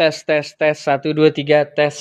tes tes tes. Satu dua tiga tes.